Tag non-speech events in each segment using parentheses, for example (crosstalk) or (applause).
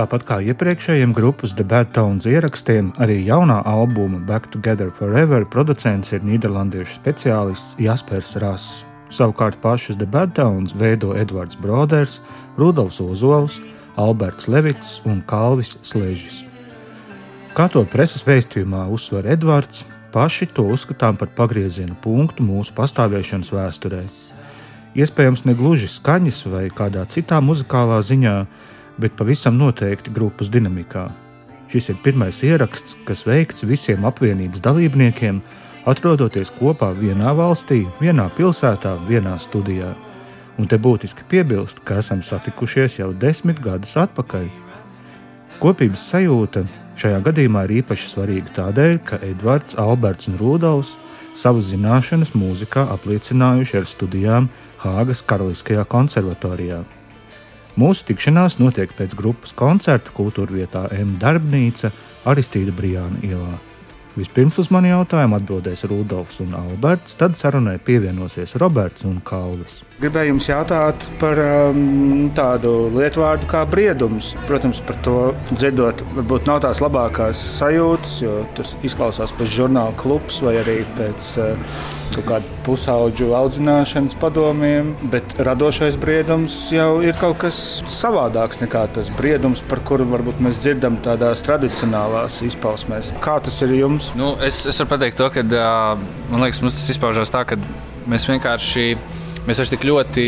Tāpat kā iepriekšējiem grupas The Bad Tones ierakstiem, arī jaunā albuma Back Together Forever producents ir nīderlandiešu speciālists Jaspers Rass. Savukārt pašus The Bad Tones veido Edvards Broders, Rudolfs Ozols, Alberts Levits un Kalvis Slēžis. Kā to preses vēstījumā uzsver Edvards, paši to uzskatām par pagrieziena punktu mūsu pastāvēšanas vēsturē. Iespējams, ne gluži skaņas vai kādā citā muzikālā ziņā, bet pavisam noteikti grupas dinamikā. Šis ir pirmais ieraksts, kas veikts visiem apvienības dalībniekiem, atrodoties kopā vienā valstī, vienā pilsētā, vienā studijā. Un te būtiski piebilst, ka esam satikušies jau desmit gadus atpakaļ. Kopības sajūta šajā gadījumā ir īpaši svarīga tādēļ, ka Edvards, Alberts un Rudolfs savas zināšanas mūzikā apliecinājuši ar studijām Hāgas Karaliskajā konservatorijā. Mūsu tikšanās notiek pēc grupas koncerta kultūra vietā M. Darbnīca Aristīda Brijāna ielā. Vispirms uz mani jautājumu atbildēs Rudolfs un Alberts, tad sarunai pievienosies Roberts un Kalvis. Gribēju jums jautāt par um, tādu lietu vārdu kā briedums. Protams, par to dzirdot, varbūt nav tās labākās sajūtas, jo tas izklausās pēc žurnāla klubs vai arī pēc uh, kaut kāda pusauģu audzināšanas padomiem, bet radošais briedums jau ir kaut kas savādāks nekā tas briedums, par kuru varbūt mēs dzirdam tādās tradicionālās izpausmēs. Kā tas ir jums? Nu, es, es varu pateikt to, ka man liekas, mums tas izpaužās tā, ka mēs vienkārši mēs vairs tik ļoti,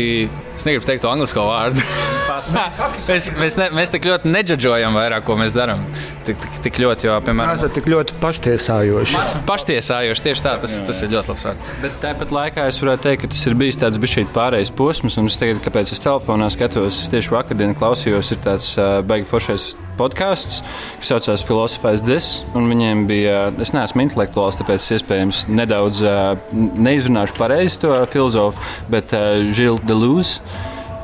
es negribu teikt to angļu vārdu. (laughs) mēs, mēs, ne, mēs tik ļoti neģeģojam vairāk, ko mēs darām. Tik, tik, tik ļoti, jo, piemēram, mēs esam tik ļoti paštiesājoši. Mēs paštiesājoši tieši tā, tas, tas ir ļoti labs vārds. Bet tāpat laikā es varētu teikt, ka tas ir bijis tāds bijis pārējais posms, un es tagad, kāpēc es telefonā skatos, es tieši vakardien klausījos, ir tāds uh, baigi foršais podkāsts, kas saucās Philosophize This. Viņiem bija, es neesmu intelektuāls, tāpēc iespējams nedaudz neizrunāšu pareizi to filozofu, bet Žils Delūze.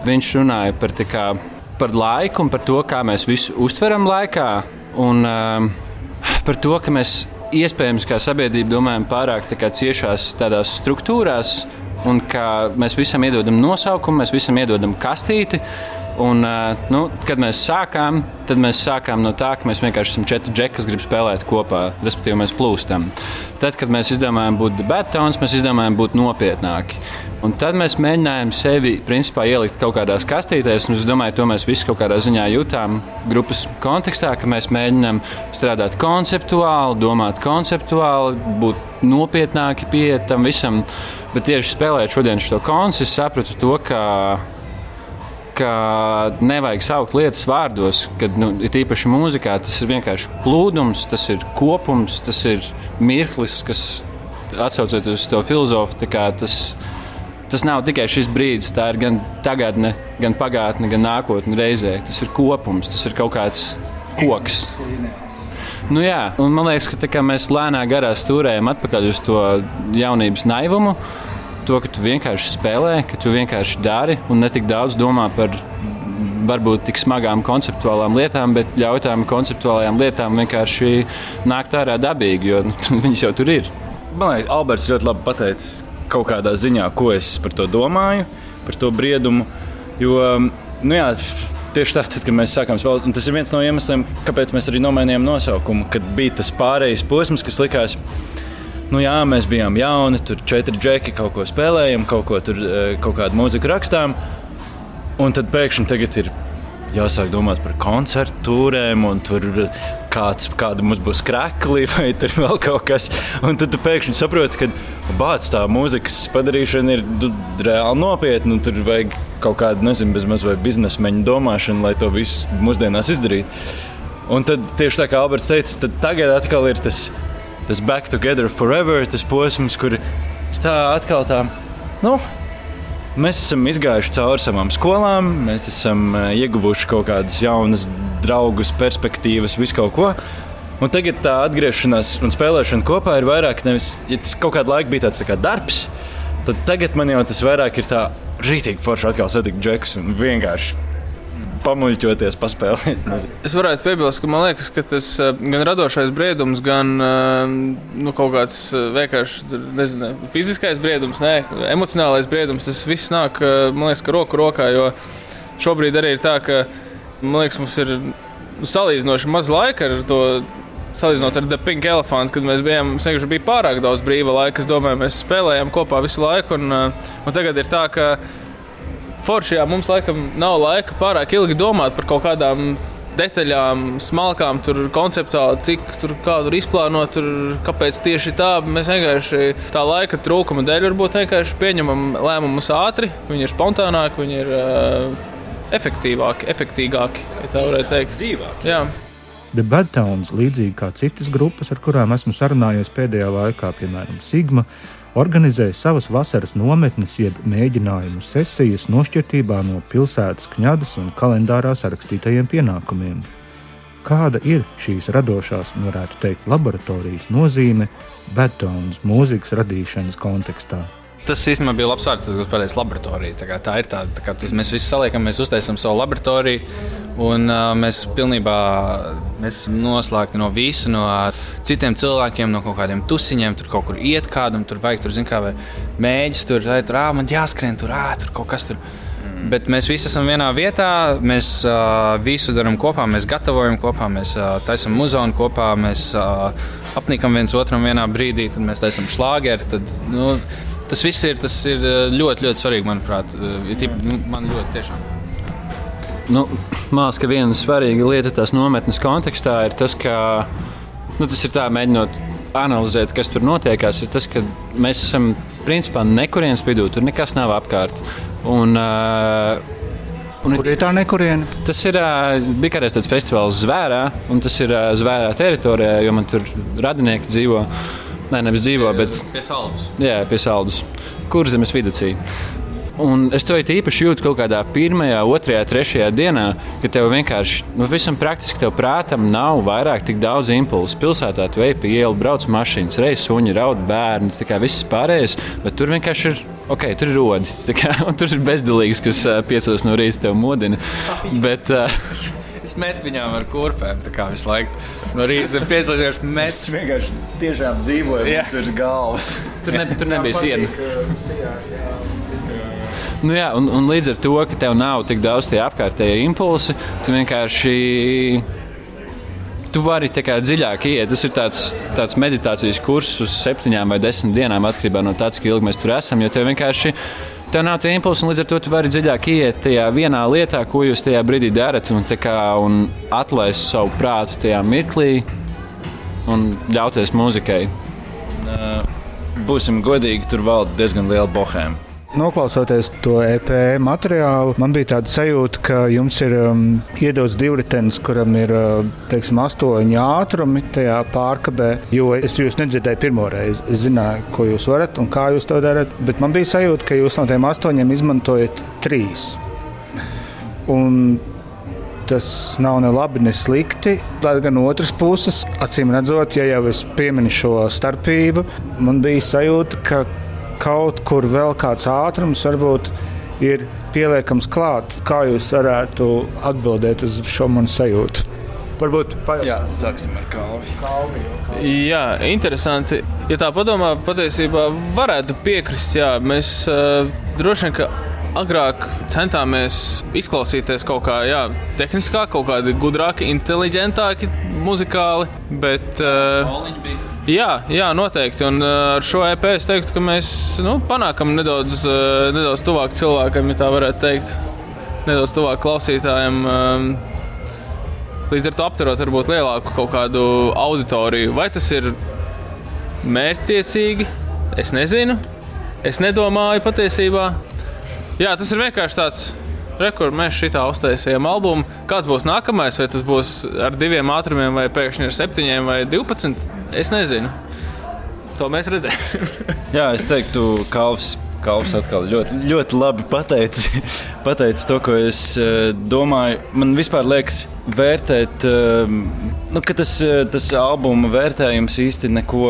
Viņš runāja par, kā, par laiku un par to, kā mēs visu uztveram laikā. Un par to, ka mēs iespējams kā sabiedrība domājam pārāk tā ciešās tādās struktūrās, un ka mēs visam iedodam nosaukumu, mēs visam iedodam kastīti. Un, nu, kad mēs sākām, tad mēs sākām no tā, ka mēs vienkārši esam četri džeki, kas grib spēlēt kopā, respektīvi, mēs plūstam. Tad, kad mēs izdomājām būt betons, mēs izdomājām būt nopietnāki. Un tad mēs mēģinājām sevi principā, ielikt kaut kādās kastītēs, un es domāju, to mēs visi kaut kādā ziņā jutām grupas kontekstā, ka mēs mēģinām strādāt konceptuāli, domāt konceptuāli, būt nopietnāki pie tam visam. Bet tieši spēlējot šodien šo konceptu, es sapratu to, ka ka nevajag saukt lietas vārdos, kad nu, ir īpaši mūzikā. Tas ir vienkārši plūdums, tas ir kopums, tas ir mirklis, kas atsaucoties uz to filozofu. Tas, tas nav tikai šis brīdis, tā ir gan tagadne, gan pagātne, gan nākotne reizē. Tas ir kopums, tas ir kaut kāds koks. Nu, jā, man liekas, ka tā, mēs lēnā garā stūrējam atpakaļ uz to jaunības naivumu to, ka tu vienkārši spēlē, ka tu vienkārši dari un ne tik daudz domā par varbūt tik smagām konceptuālām lietām, bet ļauj tām konceptuālajām lietām vienkārši nākt ārā dabīgi, jo nu, (laughs) viņas jau tur ir. Man liekas, Alberts ļoti labi pateicis kaut kādā ziņā, ko es par to domāju, par to briedumu. Jo, nu jā, tieši tā, tad, kad mēs sākām spēlēt, tas ir viens no iemesliem, kāpēc mēs arī nomainījām nosaukumu, kad bija tas pārējais posms, kas likās, ka nu, jā, mēs bijām jauni, tur četri džeki kaut ko spēlējām, kaut, ko tur, eh, kaut kādu mūziku rakstām. Un tad pēkšņi tagad ir jāsāk domāt par koncertu turēm, un tur kāds, kāda mums būs krekli (laughs) vai tur vēl kaut kas. Un tad tu pēkšņi saproti, ka bācis tā mūzikas padarīšana ir nu, reāli nopietna. Tur vajag kaut kādu, nezinu, bezmaz vai biznesmeņu domāšanu, lai to visu mūsdienās izdarītu. Un tad tieši tā kā Alberts teica, tad tagad atkal ir tas tas back together forever, tas posms, kur ir tā atkal tā. Nu, Mēs esam izgājuši cauri savām skolām, mēs esam eh, ieguvuši kaut kādas jaunas draugus, perspektīvas, visu kaut ko. Un tagad tā atgriešanās un spēlēšana kopā ir vairāk nevis, ja tas kaut kādu laiku bija tāds tā kā darbs, tad tagad man jau tas vairāk ir tā rītīgi forši atkal satikt džekus un vienkārši pamuļķoties, paspēlēt. Es varētu piebilst, ka man liekas, ka tas eh, gan radošais briedums, gan eh, nu, kaut kāds eh, vienkārši nezinu, fiziskais briedums, ne, emocionālais briedums, tas viss nāk liekas, roku rokā. Jo šobrīd arī ir tā, ka man liekas, mums ir salīdzinoši maz laika ar to. Salīdzinot ar The Pink Elephant, kad mēs bijām, vienkārši bija pārāk daudz brīva laika. Es domāju, mēs spēlējām kopā visu laiku. Un, un tagad ir tā, ka foršajā mums laikam nav laika pārāk ilgi domāt par kaut kādām detaļām, smalkām, tur konceptuāli, cik tur kādu izplānot, tur, kāpēc tieši tā. Mēs vienkārši tā laika trūkuma dēļ varbūt vienkārši pieņemam lēmumus ātri, viņi ir spontānāki, viņi ir uh, efektīvāki, efektīgāki, ja tā varētu teikt. Dzīvāki. Jā. The Bad Towns, līdzīgi kā citas grupas, ar kurām esmu sarunājies pēdējā laikā, piemēram, Sigma, organizēja savas vasaras nometnes, jeb mēģinājumu sesijas nošķirtībā no pilsētas kņadas un kalendārā sarakstītajiem pienākumiem. Kāda ir šīs radošās, varētu teikt, laboratorijas nozīme Betons mūzikas radīšanas kontekstā? Tas īstenībā bija labs vārds, kas pareizi laboratorija. Tā, tā ir tā, tā kā mēs visi saliekam, mēs uztaisām savu laboratoriju, un uh, mēs pilnībā mēs esam noslēgti no visa, no citiem cilvēkiem, no kaut kādiem tusiņiem. Tur kaut kur iet kādam, tur vajag, tur zina, kā mēģis, tur, vai, tur, ā, man jāskrien, tur, ā, tur kaut kas tur. Bet mēs visi esam vienā vietā, mēs uh, visu darām kopā, mēs gatavojam kopā, mēs uh, taisām muzonu kopā, mēs uh, apnikam viens otram vienā brīdī, tad mēs taisām šlāgeri. Tad, nu, tas viss ir, tas ir ļoti, ļoti svarīgi, manuprāt. Tip, nu, man ļoti tiešām. Nu, Mākslinieks, ka viena svarīga lieta tās nometnes kontekstā ir tas, ka nu, tas ir tā, mēģinot analizēt, kas tur notiekās, ir tas, ka mēs esam principā nekurienes vidū, tur nekas nav apkārt. Un, uh, Un Kur ir tā nekuriena? Tas ir bija kādreiz tāds festivāls Zvērā, un tas ir Zvērā teritorijā, jo man tur radinieki dzīvo. Nē, nevis dzīvo, bet pie saldus. Jā, pie saldus. Kur zemes vidū? Un es to īpaši jūtu kaut kādā pirmajā, otrajā, trešajā dienā, kad tev vienkārši, nu, visam praktiski tev prātam nav vairāk tik daudz impulsu. Pilsētā tu ej pa ielu, brauc mašīnas, reizes suņi, raud bērni, tā kā viss pārējais, bet tur vienkārši ir. Ok, tur ir rodi. Kā, (laughs) tur ir bezdilīgs, kas piecos no rīta tev modina. (laughs) Bet, uh, Es metu viņām ar kurpēm, tā kā visu laiku. No rīta piecos mēs vienkārši tiešām dzīvojam virs galvas. Tur, ne, tur nebija siena. Nu jā, un, un līdz ar to, ka tev nav tik daudz tie apkārtējie impulsi, tu vienkārši tu vari kā, dziļāk iet. Tas ir tāds, tāds meditācijas kurs uz septiņām vai desmit dienām, atkarībā no tā, cik ilgi mēs tur esam. Jo tev vienkārši tev nav tie impulsi, un līdz ar to tu vari dziļāk iet tajā vienā lietā, ko jūs tajā brīdī darat, un, kā, un atlaist savu prātu tajā mirklī un ļauties muzikai. Būsim godīgi, tur valda diezgan liela bohēma. Noklausoties to EP materiālu, man bija tāda sajūta, ka jums ir um, iedots divritenis, kuram ir uh, teiksim, astoņi ātrumi tajā pārkabē. Jo es jūs nedzirdēju pirmo reizi. Es zināju, ko jūs varat un kā jūs to darat. Bet man bija sajūta, ka jūs no tiem astoņiem izmantojat trīs. Un tas nav ne labi, ne slikti. Lai gan otras puses, acīm redzot, ja jau es pieminu šo starpību, man bija sajūta, ka kaut kur vēl kāds ātrums varbūt ir pieliekams klāt. Kā jūs varētu atbildēt uz šo manu sajūtu? Varbūt jā, sāksim ar kalvi. Jā, interesanti. Ja tā padomā, patiesībā varētu piekrist. Jā, mēs uh, droši vien agrāk centāmies izklausīties kaut kā jā, tehniskāk, kaut kādi gudrāki, inteliģentāki, muzikāli. Bet, uh, Jā, jā, noteikti. Un uh, ar šo EP es teiktu, ka mēs nu, panākam nedaudz, uh, nedaudz tuvāk cilvēkam, ja tā varētu teikt. Nedaudz tuvāk klausītājiem. Um, līdz ar to aptverot varbūt lielāku kaut kādu auditoriju. Vai tas ir mērķtiecīgi? Es nezinu. Es nedomāju patiesībā. Jā, tas ir vienkārši tāds Rekur, mēs šitā uztaisījām albumu. Kāds būs nākamais? Vai tas būs ar diviem ātrumiem, vai pēkšņi ar septiņiem vai divpadsmit? Es nezinu. To mēs redzēsim. (laughs) Jā, es teiktu, Kalvs. Kalvs atkal ļoti, ļoti labi pateicis (laughs) pateici to, ko es uh, domāju. Man vispār liekas, vērtēt, uh, nu, ka tas, uh, tas albuma vērtējums īsti neko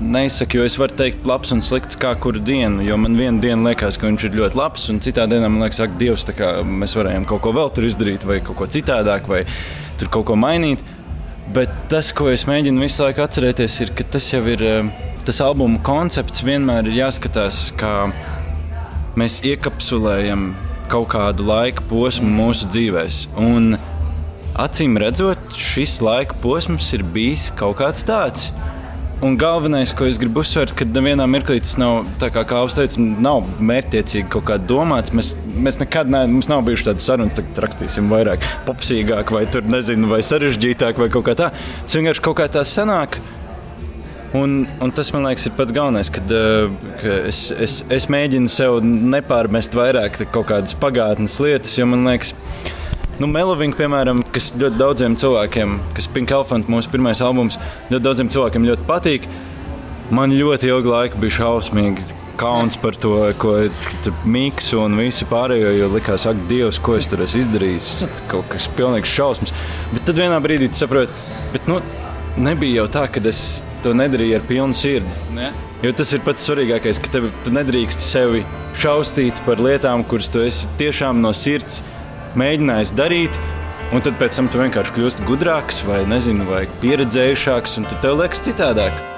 neizsaku, jo es varu teikt, labs un slikts kā kuru dienu. Jo man vienā dienā liekas, ka viņš ir ļoti labs, un citā dienā man liekas, ka Dievs, mēs varējām kaut ko vēl tur izdarīt, vai kaut ko citādāk, vai tur kaut ko mainīt. Bet tas, ko es mēģinu visu laiku atcerēties, ir, ka tas jau ir eh, tas albuma koncepts. Vienmēr ir jāskatās, kā mēs iekapsulējam kaut kādu laika posmu mūsu dzīvēm. acīm redzot, šis laika posms ir bijis kaut kāds tāds. Un galvenais, ko es gribu uzsvērt, ka nevienā mirklī tas nav, kā Kāvs teica, nav mērķiecīgi kaut kā domāts. Mēs, mēs nekad neesam, mums nav bijušas tādas sarunas, tagad rakstīsim vairāk, popsīgāk, vai tur nezinu, vai sarežģītāk, vai kaut kā tā. Tas vienkārši kaut kā tā sanāk. Un, un tas man liekas, ir pats galvenais, kad, ka es, es, es mēģinu sev nepārmest vairāk kaut kādas pagātnes lietas, jo man liekas, ka Nu, Meloving, piemēram, kas ļoti daudziem cilvēkiem, kas Pink Elephant, mūsu pirmais albums, ļoti daudziem cilvēkiem ļoti patīk. Man ļoti ilgu laiku bija šausmīgi kauns par to, ko miksu un visu pārējo, jo likās, ak, Dievs, ko es tur esmu izdarījis. Kaut kas pilnīgs šausmas. Bet tad vienā brīdī tu saproti, bet nu, nebija jau tā, ka es to nedarīju ar pilnu sirdi. Ne? Jo tas ir pats svarīgākais, ka tev, tu nedrīkst sevi šausmīt par lietām, kuras tu esi tiešām no sirds mēģinājis darīt. Un tad pēc tam tu vienkārši kļūsti gudrāks, vai, nezinu, vai pieredzējušāks, un tad tev liekas citādāk.